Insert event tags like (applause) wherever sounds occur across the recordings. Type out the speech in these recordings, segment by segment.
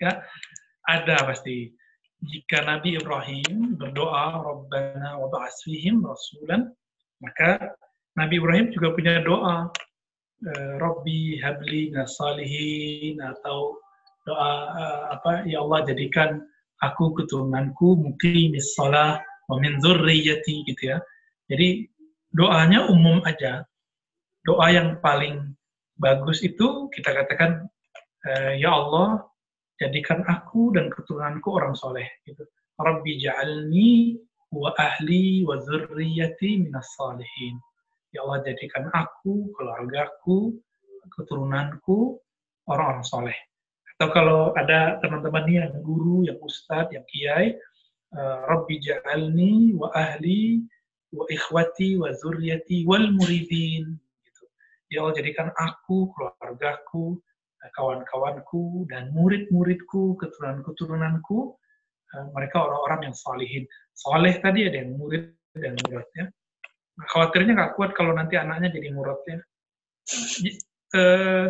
Ya, ada pasti. Jika Nabi Ibrahim berdoa, Rabbana wa ba'asfihim rasulan, maka Nabi Ibrahim juga punya doa, eh, Rabbi habli nasalihin atau doa eh, apa ya Allah jadikan aku keturunanku muqimis shalah wa min dzurriyyati gitu ya. Jadi doanya umum aja. Doa yang paling bagus itu kita katakan eh, ya Allah jadikan aku dan keturunanku orang soleh gitu. Rabbi ja'alni wa ahli wa dzurriyyati minas salihin. Ya Allah jadikan aku, keluargaku, keturunanku orang-orang soleh. Atau kalau ada teman-teman yang guru, yang ustadz, yang kiai, uh, Rabbi ja'alni wa ahli wa ikhwati wa zurriyati wal muridin. Gitu. Ya Allah jadikan aku, keluargaku, kawan-kawanku dan murid-muridku, keturunan-keturunanku, eh, mereka orang-orang yang salihin. Saleh tadi ada yang murid dan muridnya. Nah, khawatirnya nggak kuat kalau nanti anaknya jadi muridnya. Eh,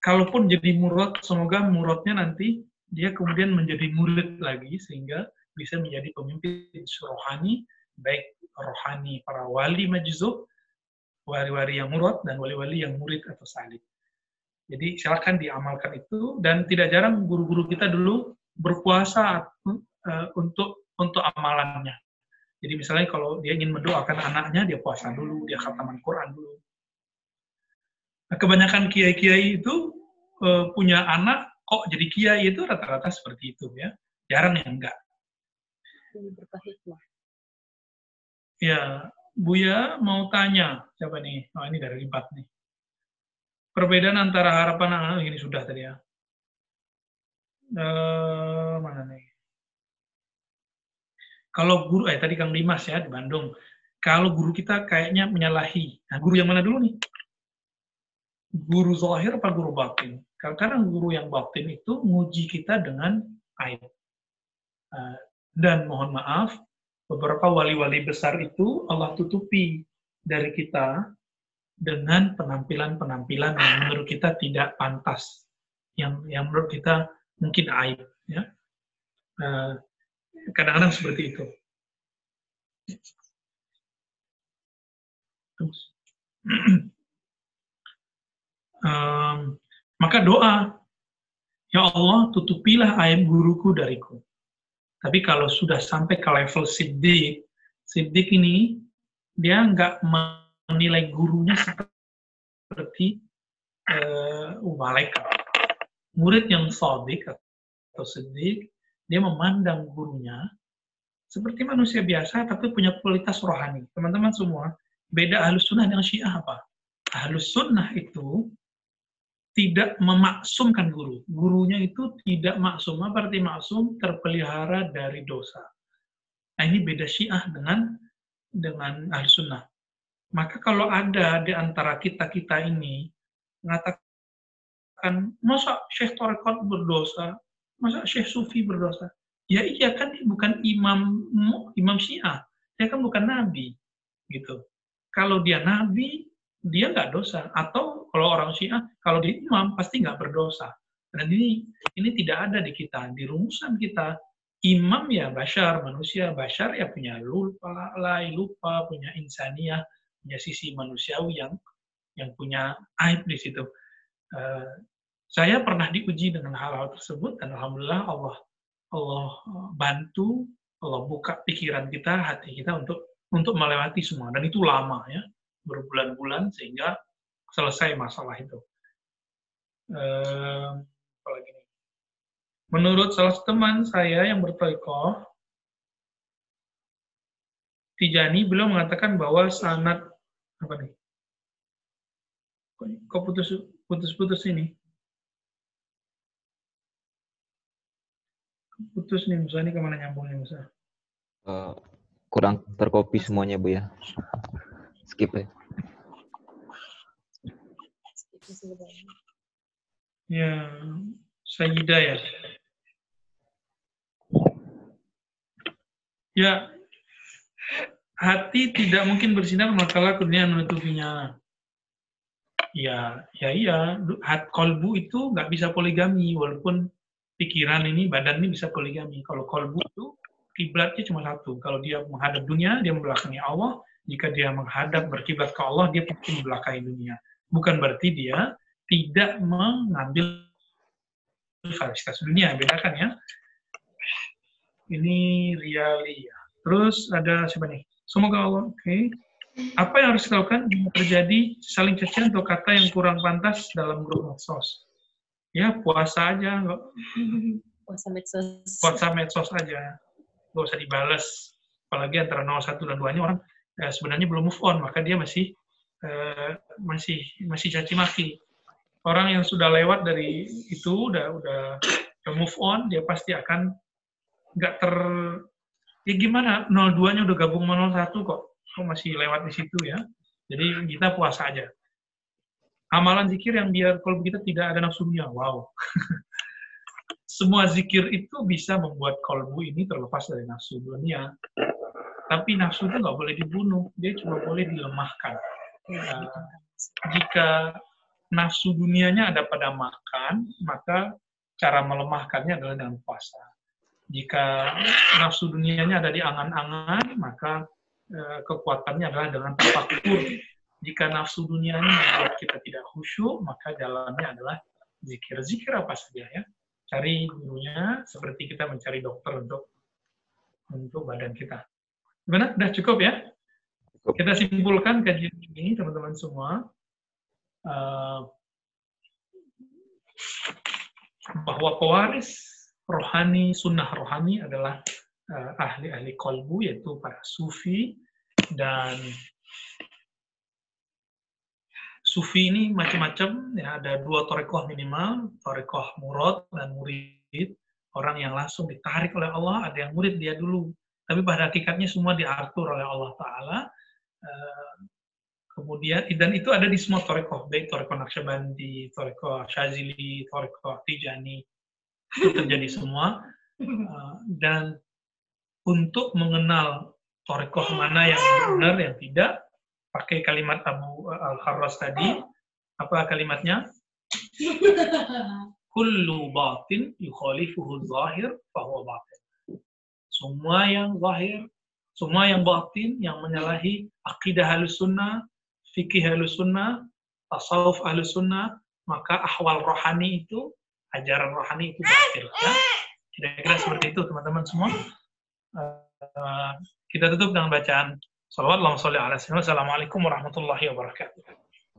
kalaupun jadi murad, semoga muradnya nanti dia kemudian menjadi murid lagi sehingga bisa menjadi pemimpin rohani, baik rohani para wali majzub, wali-wali yang murad dan wali-wali yang murid atau salib. Jadi silakan diamalkan itu dan tidak jarang guru-guru kita dulu berpuasa uh, untuk untuk amalannya. Jadi misalnya kalau dia ingin mendoakan anaknya, dia puasa dulu, dia khataman Quran dulu. Nah, kebanyakan kiai-kiai itu uh, punya anak kok jadi kiai itu rata-rata seperti itu ya. Jarang yang enggak. Ya, Buya mau tanya siapa nih? Oh ini dari empat nih perbedaan antara harapan anak ini sudah tadi ya. Uh, mana nih? Kalau guru, eh tadi Kang Dimas ya di Bandung, kalau guru kita kayaknya menyalahi. Nah, guru yang mana dulu nih? Guru zahir apa guru batin? Karena guru yang batin itu nguji kita dengan aib. Uh, dan mohon maaf, beberapa wali-wali besar itu Allah tutupi dari kita dengan penampilan-penampilan yang menurut kita tidak pantas, yang yang menurut kita mungkin aib, ya. Eh, kadang-kadang seperti itu. um, (clears throat) maka doa, ya Allah tutupilah aib guruku dariku. Tapi kalau sudah sampai ke level siddiq, siddiq ini dia nggak menilai gurunya seperti uh, malaikat. Murid yang sodik atau sedik, dia memandang gurunya seperti manusia biasa tapi punya kualitas rohani. Teman-teman semua, beda ahlus sunnah dengan syiah apa? Ahlus sunnah itu tidak memaksumkan guru. Gurunya itu tidak maksum. Apa arti maksum? Terpelihara dari dosa. Nah ini beda syiah dengan dengan ahlus sunnah. Maka kalau ada di antara kita-kita ini mengatakan, masa Syekh Torekot berdosa, masa Syekh Sufi berdosa? Ya iya kan dia bukan imam imam Syiah, dia kan bukan nabi, gitu. Kalau dia nabi, dia nggak dosa. Atau kalau orang Syiah, kalau dia imam pasti nggak berdosa. Dan ini ini tidak ada di kita, di rumusan kita. Imam ya bashar, manusia bashar ya punya lupa, lay, lupa, punya insaniah, punya sisi manusiawi yang yang punya aib di situ. Uh, saya pernah diuji dengan hal-hal tersebut dan alhamdulillah Allah Allah bantu Allah buka pikiran kita, hati kita untuk untuk melewati semua dan itu lama ya berbulan-bulan sehingga selesai masalah itu. Uh, apalagi nih? Menurut salah satu teman saya yang bertoikoh, Tijani beliau mengatakan bahwa sanat apa nih? Kok putus putus-putus ini? Putus nih Musa ini ke mana nyambungnya Musa? Uh, kurang terkopi semuanya Bu ya. Skip ya. Ya, Sayyidah ya. Ya, hati tidak mungkin bersinar maka dunia menutupinya. Ya, ya iya. Hat kolbu itu nggak bisa poligami walaupun pikiran ini, badan ini bisa poligami. Kalau kolbu itu kiblatnya cuma satu. Kalau dia menghadap dunia, dia membelakangi Allah. Jika dia menghadap berkiblat ke Allah, dia pasti membelakangi dunia. Bukan berarti dia tidak mengambil fasilitas dunia, bedakan ya. Ini realia. Terus ada siapa nih? Semoga Allah, oke. Okay. Apa yang harus dilakukan jika terjadi saling cacian atau kata yang kurang pantas dalam grup medsos? Ya, puasa aja. Puasa medsos. Puasa medsos aja. Gak usah dibales. Apalagi antara 01 dan 2-nya orang eh, sebenarnya belum move on, maka dia masih eh, masih masih caci maki. Orang yang sudah lewat dari itu, udah udah, udah move on, dia pasti akan nggak ter ya gimana 02-nya udah gabung sama 01 kok kok masih lewat di situ ya. Jadi kita puasa aja. Amalan zikir yang biar kalau kita tidak ada nafsunya. Wow. (laughs) Semua zikir itu bisa membuat kolbu ini terlepas dari nafsu dunia. Tapi nafsu itu nggak boleh dibunuh, dia cuma boleh dilemahkan. Nah, jika nafsu dunianya ada pada makan, maka cara melemahkannya adalah dengan puasa. Jika nafsu dunianya ada di angan-angan, maka Eh, kekuatannya adalah dengan tafakur. Jika nafsu dunia ini membuat kita tidak khusyuk, maka jalannya adalah zikir. Zikir apa saja ya? Cari gurunya seperti kita mencari dokter untuk untuk badan kita. Gimana? Sudah cukup ya? Kita simpulkan kajian ini, teman-teman semua. Uh, bahwa pewaris rohani, sunnah rohani adalah Eh, ahli-ahli kolbu yaitu para sufi dan sufi ini macam-macam ya. Ada dua torekoh minimal torekoh murad dan murid. Orang yang langsung ditarik oleh Allah ada yang murid dia dulu. Tapi pada hakikatnya semua diatur oleh Allah Taala eh, kemudian dan itu ada di semua torekoh baik torekoh Naqsyabandi torekoh Syazili torekoh Tijani itu terjadi semua (laughs) eh, dan untuk mengenal torekoh mana yang benar, yang tidak, pakai kalimat Abu Al-Harras tadi. Apa kalimatnya? (laughs) Kullu batin yukhalifuhu zahir fahuwa batin. Semua yang zahir, semua yang batin, yang menyalahi akidah halus sunnah, fikih halus sunnah, tasawuf halus sunnah, maka ahwal rohani itu, ajaran rohani itu batil. Ya? Kira-kira seperti itu teman-teman semua. Uh, kita tutup dengan bacaan salawat Allahumma salli ala sayyidina Assalamualaikum warahmatullahi wabarakatuh.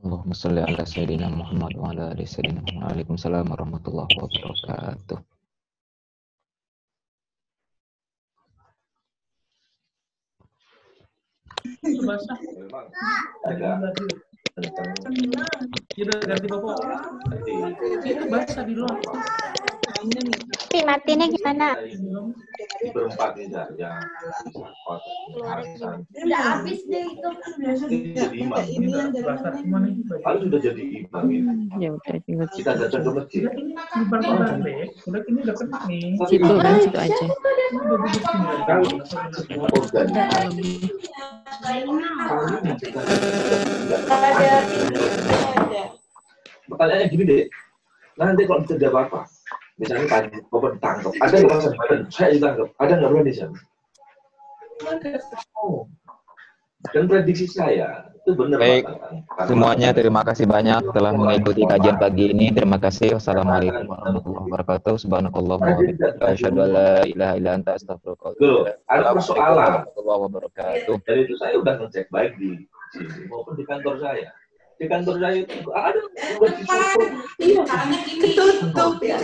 Allahumma salli ala sayyidina Muhammad wa ala ali sayyidina Waalaikumsalam warahmatullahi wabarakatuh. Basah. Tidak ganti bapak. Itu basah di luar. Tapi matinya gimana? Berempat ya, yang Udah habis deh itu. jadi imam. Kalau sudah jadi imam ini, Ya udah tinggal kita datang ke masjid. Udah ini udah kena nih. situ kan situ aja. Pertanyaannya gini deh, nanti kalau terjadi apa-apa, misalnya tadi bapak ditangkap, ada nggak masa badan? Saya ditangkap, ada nggak berani saya? Oh. Dan prediksi saya itu benar. Baik, Pak, semuanya terima kasih banyak telah mengikuti kajian pagi ini. Terima kasih. Wassalamualaikum warahmatullahi wabarakatuh. Subhanakallah wa bihamdika asyhadu an la ilaha illa anta astaghfiruka Ada persoalan. Warahmatullahi wabarakatuh. Dari itu saya sudah ngecek baik di sini maupun di kantor saya. Di kantor saya itu ada ketutup ya.